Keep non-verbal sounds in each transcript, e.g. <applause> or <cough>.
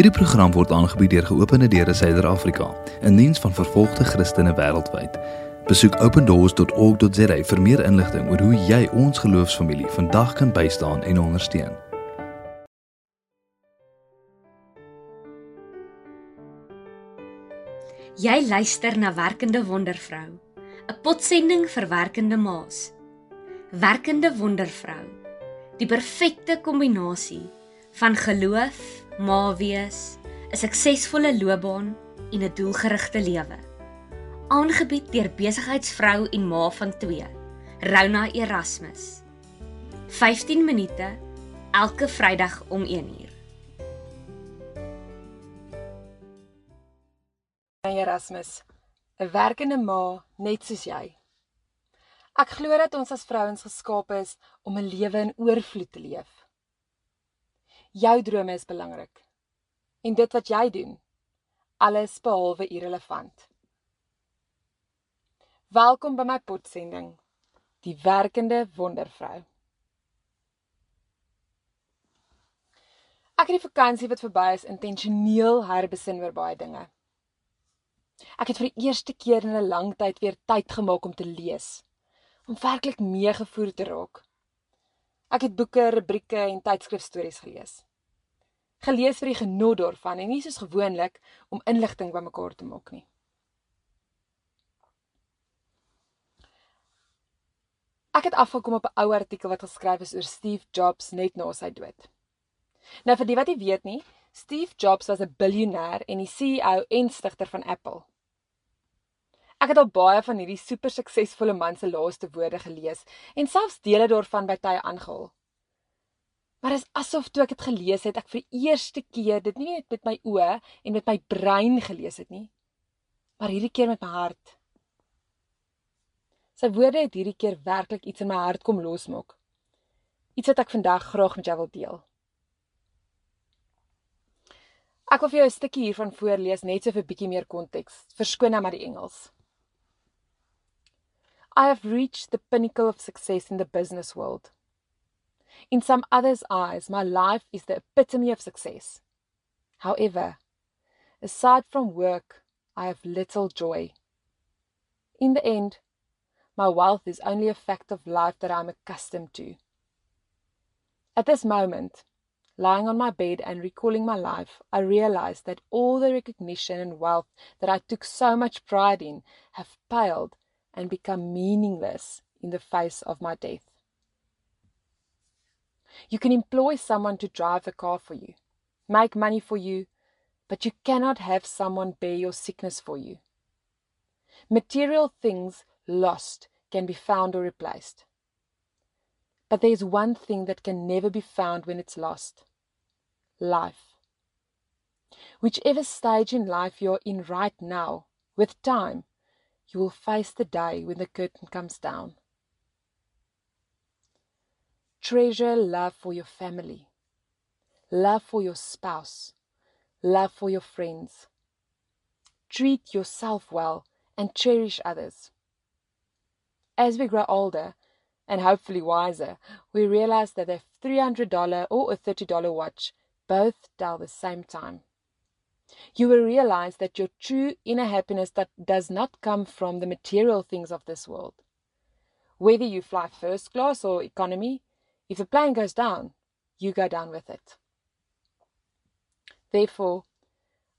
Hierdie program word aangebied deur Geopende Deure Suider-Afrika, 'n diens van vervolgde Christene wêreldwyd. Besoek opendoors.org.za vir meer inligting oor hoe jy ons geloofsfamilie vandag kan bystaan en ondersteun. Jy luister na Werkende Wondervrou, 'n potsending vir werkende ma's. Werkende Wondervrou, die perfekte kombinasie van geloof, ma wees, 'n suksesvolle loopbaan en 'n doelgerigte lewe. Aangebied deur besigheidsvrou en ma van 2, Rona Erasmus. 15 minute elke Vrydag om 1uur. Erasmus, 'n werkende ma net soos jy. Ek glo dat ons as vrouens geskape is om 'n lewe in oorvloed te leef. Jou drome is belangrik. En dit wat jy doen, alles behalwe irrelevant. Welkom by my potsending, die werkende wondervrou. Ek het die vakansie wat verby is intentioneel herbesin oor baie dinge. Ek het vir die eerste keer in 'n lang tyd weer tyd gemaak om te lees, om werklik meegevoer te raak. Ek het boeke, rubrieke en tydskrifstories gelees. Gelees vir die genot daarvan en nie soos gewoonlik om inligting bymekaar te maak nie. Ek het afgekom op 'n ou artikel wat geskryf is oor Steve Jobs net na sy dood. Nou vir die wat nie weet nie, Steve Jobs was 'n biljoenêr en die CEO en stigter van Apple. Ek het al baie van hierdie super suksesvolle man se laaste woorde gelees en selfs dele daarvan by tye aangehaal. Maar dit is asof toe ek dit gelees het, ek vir eerste keer dit nie net met my oë en met my brein gelees het nie, maar hierdie keer met my hart. Sy woorde het hierdie keer werklik iets in my hart kom losmaak. Iets wat ek vandag graag met jou wil deel. Ek wil vir jou 'n stukkie hiervan voorlees net so vir 'n bietjie meer konteks. Verskoon nou maar die Engels. I have reached the pinnacle of success in the business world. In some others' eyes, my life is the epitome of success. However, aside from work, I have little joy. In the end, my wealth is only a fact of life that I'm accustomed to. At this moment, lying on my bed and recalling my life, I realize that all the recognition and wealth that I took so much pride in have paled and become meaningless in the face of my death. You can employ someone to drive the car for you, make money for you, but you cannot have someone bear your sickness for you. Material things lost can be found or replaced. But there is one thing that can never be found when it's lost life. Whichever stage in life you're in right now, with time, you will face the day when the curtain comes down. Treasure love for your family, love for your spouse, love for your friends. Treat yourself well and cherish others. As we grow older, and hopefully wiser, we realize that a $300 or a $30 watch both tell the same time you will realize that your true inner happiness that does not come from the material things of this world. Whether you fly first class or economy, if the plane goes down, you go down with it. Therefore,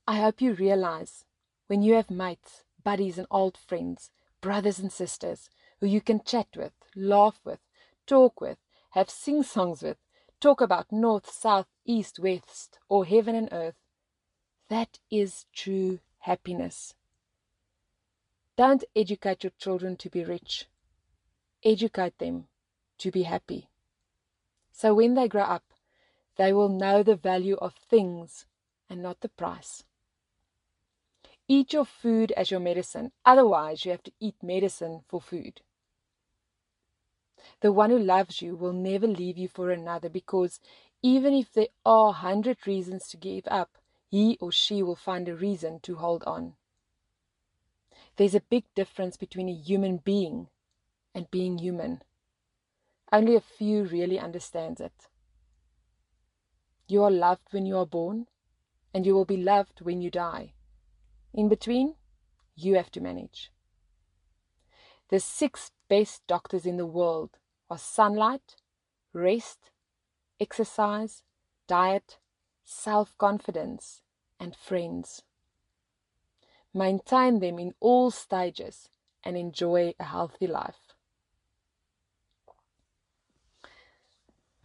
I hope you realize when you have mates, buddies, and old friends, brothers and sisters, who you can chat with, laugh with, talk with, have sing songs with, talk about north, south, east, west, or heaven and earth, that is true happiness. Don't educate your children to be rich. Educate them to be happy. So when they grow up, they will know the value of things and not the price. Eat your food as your medicine, otherwise, you have to eat medicine for food. The one who loves you will never leave you for another because even if there are a hundred reasons to give up, he or she will find a reason to hold on. There's a big difference between a human being and being human. Only a few really understands it. You are loved when you are born, and you will be loved when you die. In between, you have to manage. The six best doctors in the world are sunlight, rest, exercise, diet, self confidence, and friends. Maintain them in all stages and enjoy a healthy life.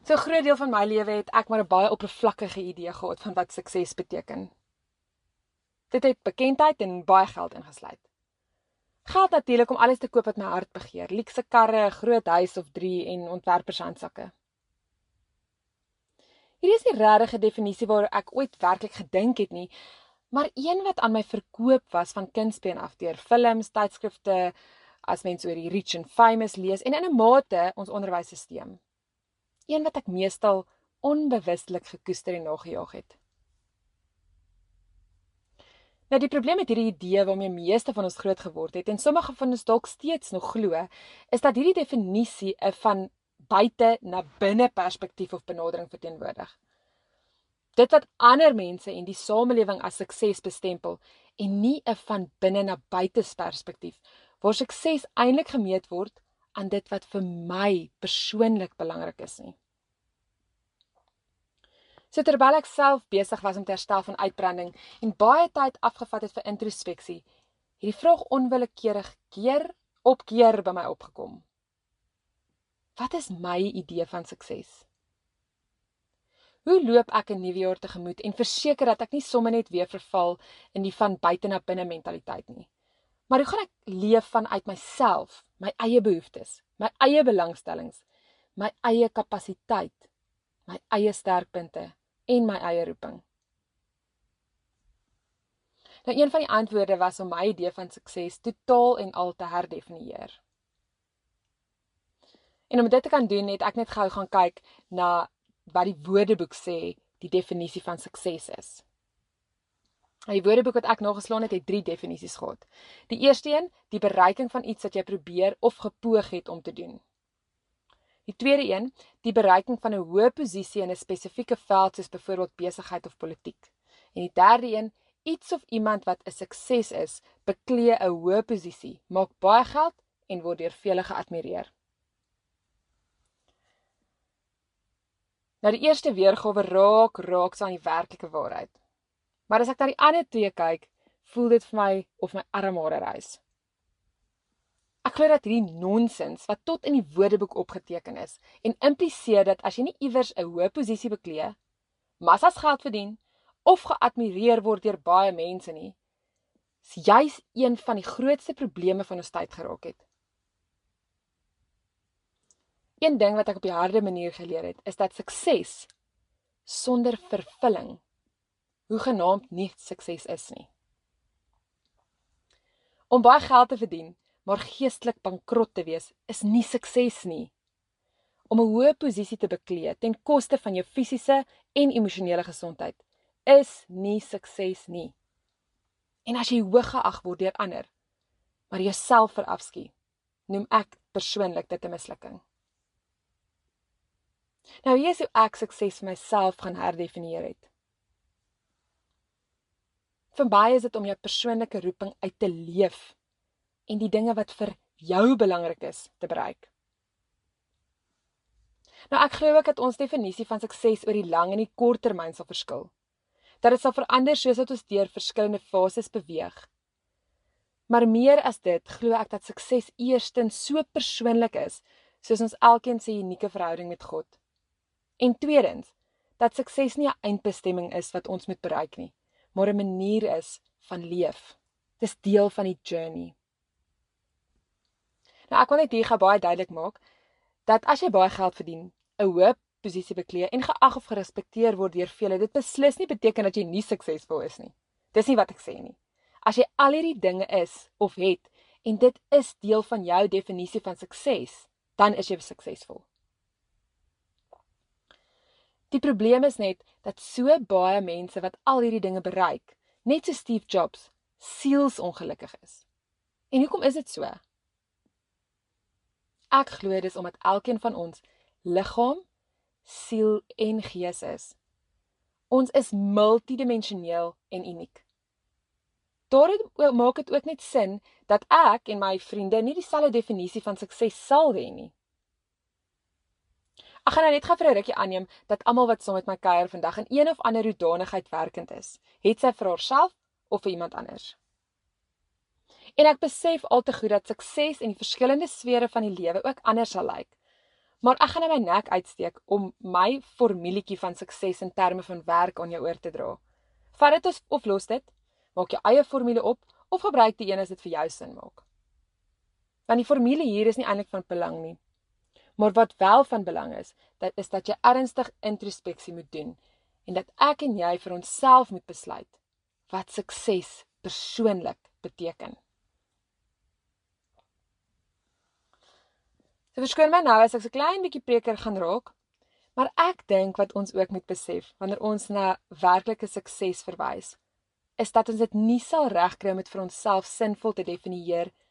So 'n groot deel van my lewe het ek maar 'n baie oppervlakkige idee gehad van wat sukses beteken. Dit het bekendheid en baie geld ingesluit. Geld natuurlik om alles te koop wat my hart begeer, luukse karre, 'n groot huis of 3 en ontwerpershandsakke. Hierdie is die regte definisie waar ek ooit werklik gedink het nie, maar een wat aan my verkoop was van kindsbeen af deur films, tydskrifte, as mense oor die rich and famous lees en in 'n mate ons onderwysstelsel een wat ek meestal onbewustelik gekoester en nagejaag het. Nou die probleem met hierdie idee waarmee meeste van ons groot geword het en sommige van ons dalk steeds nog glo, is dat hierdie definisie 'n van buite na binne perspektief of benadering verteenwoordig. Dit wat ander mense en die samelewing as sukses bestempel en nie 'n van binne na buite perspektief waar sukses eintlik gemeet word aan dit wat vir my persoonlik belangrik is nie. So terwyl ek self besig was om te herstel van uitbranding en baie tyd afgevat het vir introspeksie, het die vraag onwillekeurig keer op keer by my opgekom. Wat is my idee van sukses? Hoe loop ek 'n nuwe jaar tegemoet en verseker dat ek nie sommer net weer verval in die van buite na binne mentaliteit nie? Maar hoe gaan ek leef vanuit myself, my eie behoeftes, my eie belangstellings, my eie kapasiteit, my eie sterkpunte en my eie roeping? Nou een van die antwoorde was om my idee van sukses totaal en al te herdefinieer. En om dit te kan doen, het ek net gou gaan kyk na wat die Woordeboek sê die definisie van sukses is. Die Woordeboek wat ek nageslaan het, het drie definisies gehad. Die eerste een, die bereiking van iets wat jy probeer of gepoog het om te doen. Die tweede een, die bereiking van 'n hoë posisie in 'n spesifieke veld soos byvoorbeeld besigheid of politiek. En die derde een, iets of iemand wat 'n sukses is, beklee 'n hoë posisie, maak baie geld en word deur vele geadmireer. Nou die eerste weergawe raak raak aan die werklike waarheid. Maar as ek na die ander twee kyk, voel dit vir my of my armhare reis. Ek glo dat hierdie nonsens wat tot in die Woordeboek opgeteken is en impliseer dat as jy nie iewers 'n hoë posisie beklee, massas geld verdien of geadmireer word deur baie mense nie, is juis een van die grootste probleme van ons tyd geraak het. Een ding wat ek op die harde manier geleer het, is dat sukses sonder vervulling hoe genaamd nie sukses is nie. Om baie geld te verdien, maar geestelik bankrot te wees, is nie sukses nie. Om 'n hoë posisie te beklee ten koste van jou fisiese en emosionele gesondheid is nie sukses nie. En as jy hoog geag word deur ander, maar jouself verafskie, noem ek persoonlik dit 'n mislukking. Nou hier is hoe ek sukses vir myself gaan herdefinieer het. Vir baie is dit om jou persoonlike roeping uit te leef en die dinge wat vir jou belangrik is te bereik. Nou ek glo ook dat ons definisie van sukses oor die lang en die kort termyn sal verskil. Dat dit sal verander soos wat ons deur verskillende fases beweeg. Maar meer as dit, glo ek dat sukses eerstens so persoonlik is, soos ons elkeen se unieke verhouding met God. En tweedens, dat sukses nie 'n eindbestemming is wat ons moet bereik nie, maar 'n manier is van leef. Dis deel van die journey. Nou ek wil net hier gou baie duidelik maak dat as jy baie geld verdien, 'n hoë posisie beklee en geag of gerespekteer word deur vele, dit beslis nie beteken dat jy nie suksesvol is nie. Dis nie wat ek sê nie. As jy al hierdie dinge is of het en dit is deel van jou definisie van sukses, dan is jy suksesvol. Die probleem is net dat so baie mense wat al hierdie dinge bereik, net so Steve Jobs, sielsongelukkig is. En hoekom is dit so? Ek glo dis omdat elkeen van ons liggaam, siel en gees is. Ons is multidimensioneel en uniek. Daarom maak dit ook net sin dat ek en my vriende nie dieselfde definisie van sukses sal hê nie. Ek gaan nou net gou vir 'n rukkie aanneem dat almal wat saam met my kuier vandag in een of ander hoedanigheid werkend is, het sy vir haarself of vir iemand anders. En ek besef al te goed dat sukses in die verskillende sfere van die lewe ook anders sal lyk. Maar ek gaan nou my nek uitsteek om my formulietjie van sukses in terme van werk aan jou oor te dra. Vat dit of los dit, maak jou eie formule op of gebruik die een as dit vir jou sin maak. Want die formule hier is nie eintlik van belang nie. Maar wat wel van belang is, dit is dat jy ernstig introspeksie moet doen en dat ek en jy vir onsself moet besluit wat sukses persoonlik beteken. So verskoon my nou as ek 'n klein bietjie preker gaan raak, maar ek dink wat ons ook moet besef wanneer ons na werklike sukses verwys, is dat ons dit nie sal regkry om dit vir onsself sinvol te definieer nie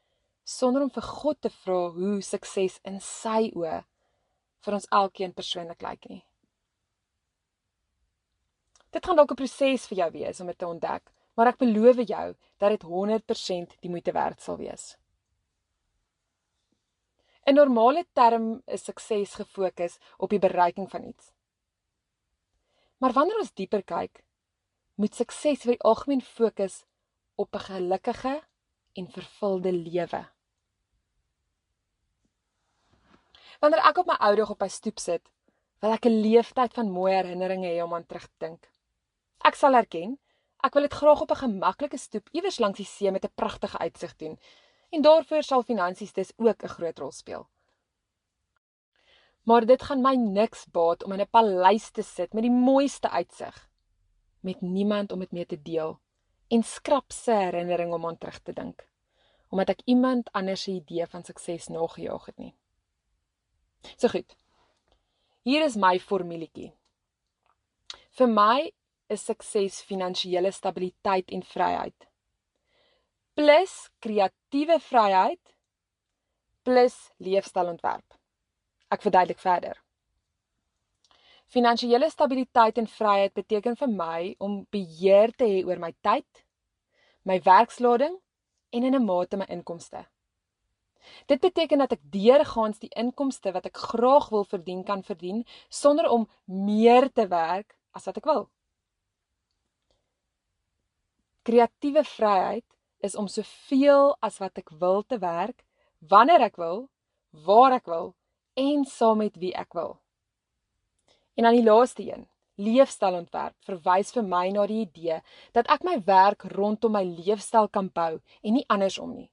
sonder om vir God te vra hoe sukses in sy oë vir ons elkeen persoonlik lyk nie. Dit gaan dalk 'n proses vir jou wees om dit te ontdek, maar ek beloof jou dat dit 100% die moeite werd sal wees. 'n Normale term is sukses gefokus op die bereiking van iets. Maar wanneer ons dieper kyk, moet sukses vir die algemeen fokus op 'n gelukkige en vervulde lewe. Wanneer ek op my ou dag op my stoep sit, wil ek 'n leeftyd van mooi herinneringe hê om aan terug te dink. Ek sal erken, ek wil dit graag op 'n gemaklike stoep iewers langs die see met 'n pragtige uitsig doen. En daarvoor sal finansies dus ook 'n groot rol speel. Maar dit gaan my niks baat om in 'n paleis te sit met die mooiste uitsig met niemand om dit mee te deel en skrap se herinnering om aan terug te dink omdat ek iemand anders se idee van sukses nagejaag het nie. So goed. Hier is my formulietjie. Vir my is sukses finansiële stabiliteit en vryheid. Plus kreatiewe vryheid plus leefstylontwerp. Ek verduidelik verder. Finansiële stabiliteit en vryheid beteken vir my om beheer te hê oor my tyd, my werkslading en in 'n mate my inkomste. Dit beteken dat ek deurgaans die inkomste wat ek graag wil verdien kan verdien sonder om meer te werk as wat ek wil. Kreatiewe vryheid is om soveel as wat ek wil te werk wanneer ek wil, waar ek wil en saam met wie ek wil. En dan die laaste een, leefstylontwerp verwys vir my na die idee dat ek my werk rondom my leefstyl kan bou en nie andersom nie.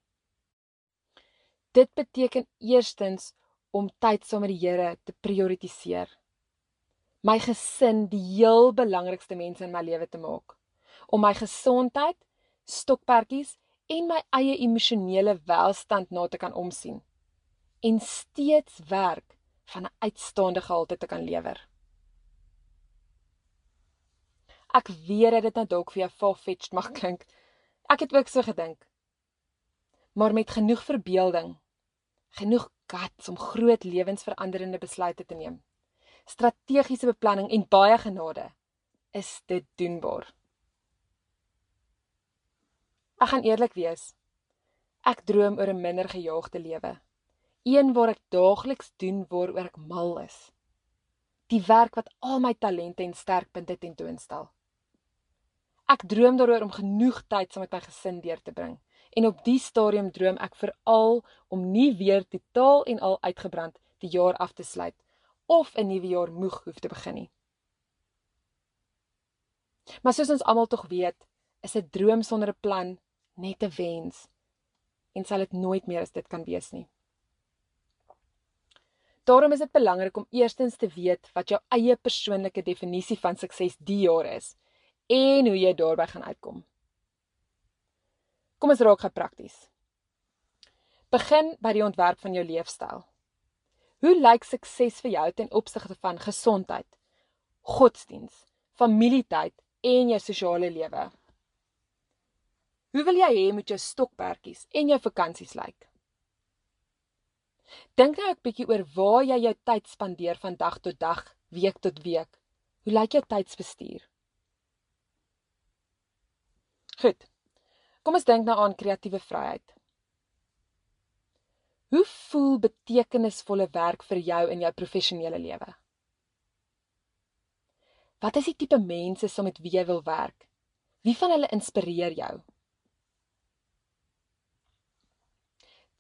Dit beteken eerstens om tyd saam met die Here te prioritiseer. My gesin die heel belangrikste mense in my lewe te maak. Om my gesondheid, stokperdjies en my eie emosionele welstand na te kan omsien en steeds werk van 'n uitstaande gehalte te kan lewer. Ek weet dat dit nou dalk vir jou far-fetched mag <laughs> klink. Ek het ook so gedink. Maar met genoeg verbeelding genoeg guts om groot lewensveranderende besluite te neem. Strategiese beplanning en baie genade is dit doenbaar. Ek gaan eerlik wees. Ek droom oor 'n minder gejaagde lewe. Een waar ek daagliks doen waaroor ek mal is. Die werk wat al my talente en sterkpunte tentoonstel. Ek droom daaroor om genoeg tyd saam met my gesin deur te bring en op die stadium droom ek veral om nie weer totaal en al uitgebrand die jaar af te sluit of 'n nuwe jaar moeg hoef te begin nie. Maar soos ons almal tog weet, is 'n droom sonder 'n plan net 'n wens en sal dit nooit meer as dit kan wees nie. Daarom is dit belangrik om eerstens te weet wat jou eie persoonlike definisie van sukses die jaar is en hoe jy daarby gaan uitkom. Kom ons raak geprakties. Begin by die ontwerp van jou leefstyl. Hoe lyk sukses vir jou ten opsigte van gesondheid, godsdiens, familietyd en jou sosiale lewe? Hoe wil jy hê moet jou stokperdjies en jou vakansies lyk? Dink nou 'n bietjie oor waar jy jou tyd spandeer van dag tot dag, week tot week. Hoe lyk jou tydsbestuur? Goed. Kom ons dink nou aan kreatiewe vryheid. Hoe voel betekenisvolle werk vir jou in jou professionele lewe? Wat is die tipe mense saam met wie jy wil werk? Wie van hulle inspireer jou?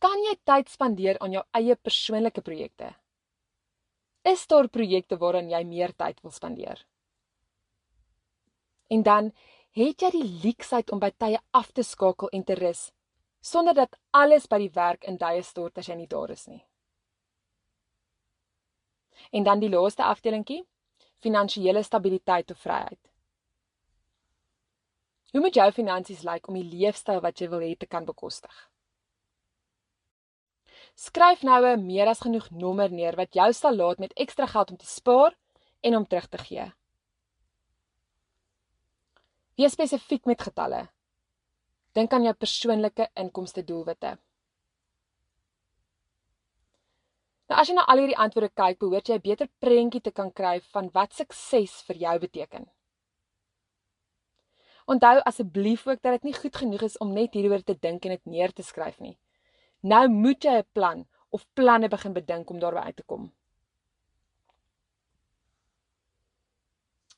Kan jy tyd spandeer aan jou eie persoonlike projekte? Is daar projekte waaraan jy meer tyd wil spandeer? En dan het jy die leksheid om by tye af te skakel en te rus sonder dat alles by die werk in duie stort as jy nie daar is nie. En dan die laaste afdelingkie, finansiële stabiliteit of vryheid. Hoe moet jou finansies lyk om die leefstyl wat jy wil hê te kan bekostig? Skryf nou 'n meer as genoeg nommer neer wat jou sal laat met ekstra geld om te spaar en om terug te gee. Wees spesifiek met getalle. Dink aan jou persoonlike inkomste doelwitte. Nou as jy na al hierdie antwoorde kyk, behoort jy 'n beter prentjie te kan kry van wat sukses vir jou beteken. Onthou asseblief ook dat dit nie goed genoeg is om net hieroor te dink en dit neer te skryf nie. Nou moet jy 'n plan of planne begin bedink om daarby uit te kom.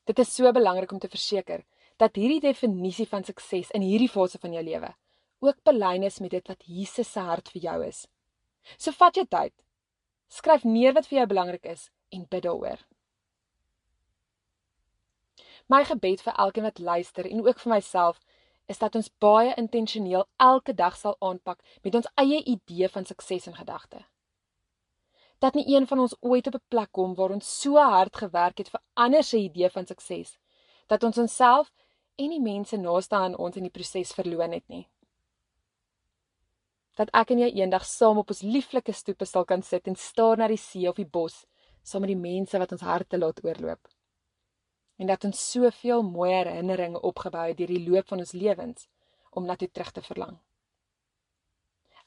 Dit is so belangrik om te verseker dat hierdie definisie van sukses in hierdie fase van jou lewe ook belyn is met dit wat Jesus se hart vir jou is. So vat jou tyd. Skryf neer wat vir jou belangrik is en bid daaroor. My gebed vir elkeen wat luister en ook vir myself is dat ons baie intentioneel elke dag sal aanpak met ons eie idee van sukses in gedagte. Dat nie een van ons ooit op 'n plek kom waar ons so hard gewerk het vir ander se idee van sukses dat ons onsself en die mense naaste aan ons in die proses verloon het nie. Dat ek en jy eendag saam op ons lieflike stoepe sal kan sit en staar na die see of die bos saam met die mense wat ons harte laat oorloop. En dat ons soveel mooi herinneringe opgebou het deur die loop van ons lewens om na toe terug te verlang.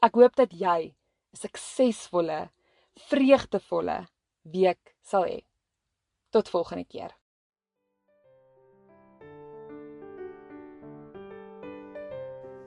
Ek hoop dat jy 'n suksesvolle, vreugdevolle week sal hê. Tot volgende keer.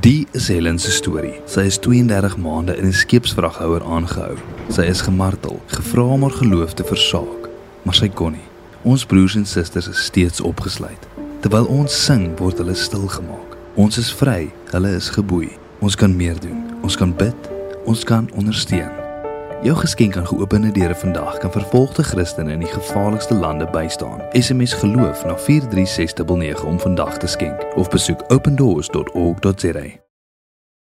Die is Helen se storie. Sy is 32 maande in 'n skeepsvraghouer aangehou. Sy is gemartel, gevra om haar geloof te versaak, maar sy kon nie. Ons broers en susters is steeds opgesluit. Terwyl ons sing, word hulle stil gemaak. Ons is vry, hulle is geboei. Ons kan meer doen. Ons kan bid. Ons kan ondersteun. Jou geskenk aan geopende deure vandag kan vervolgde Christene in die gevaarlikste lande bystaan. SMS geloof na 43699 om vandag te skenk of besoek opendoors.org.za.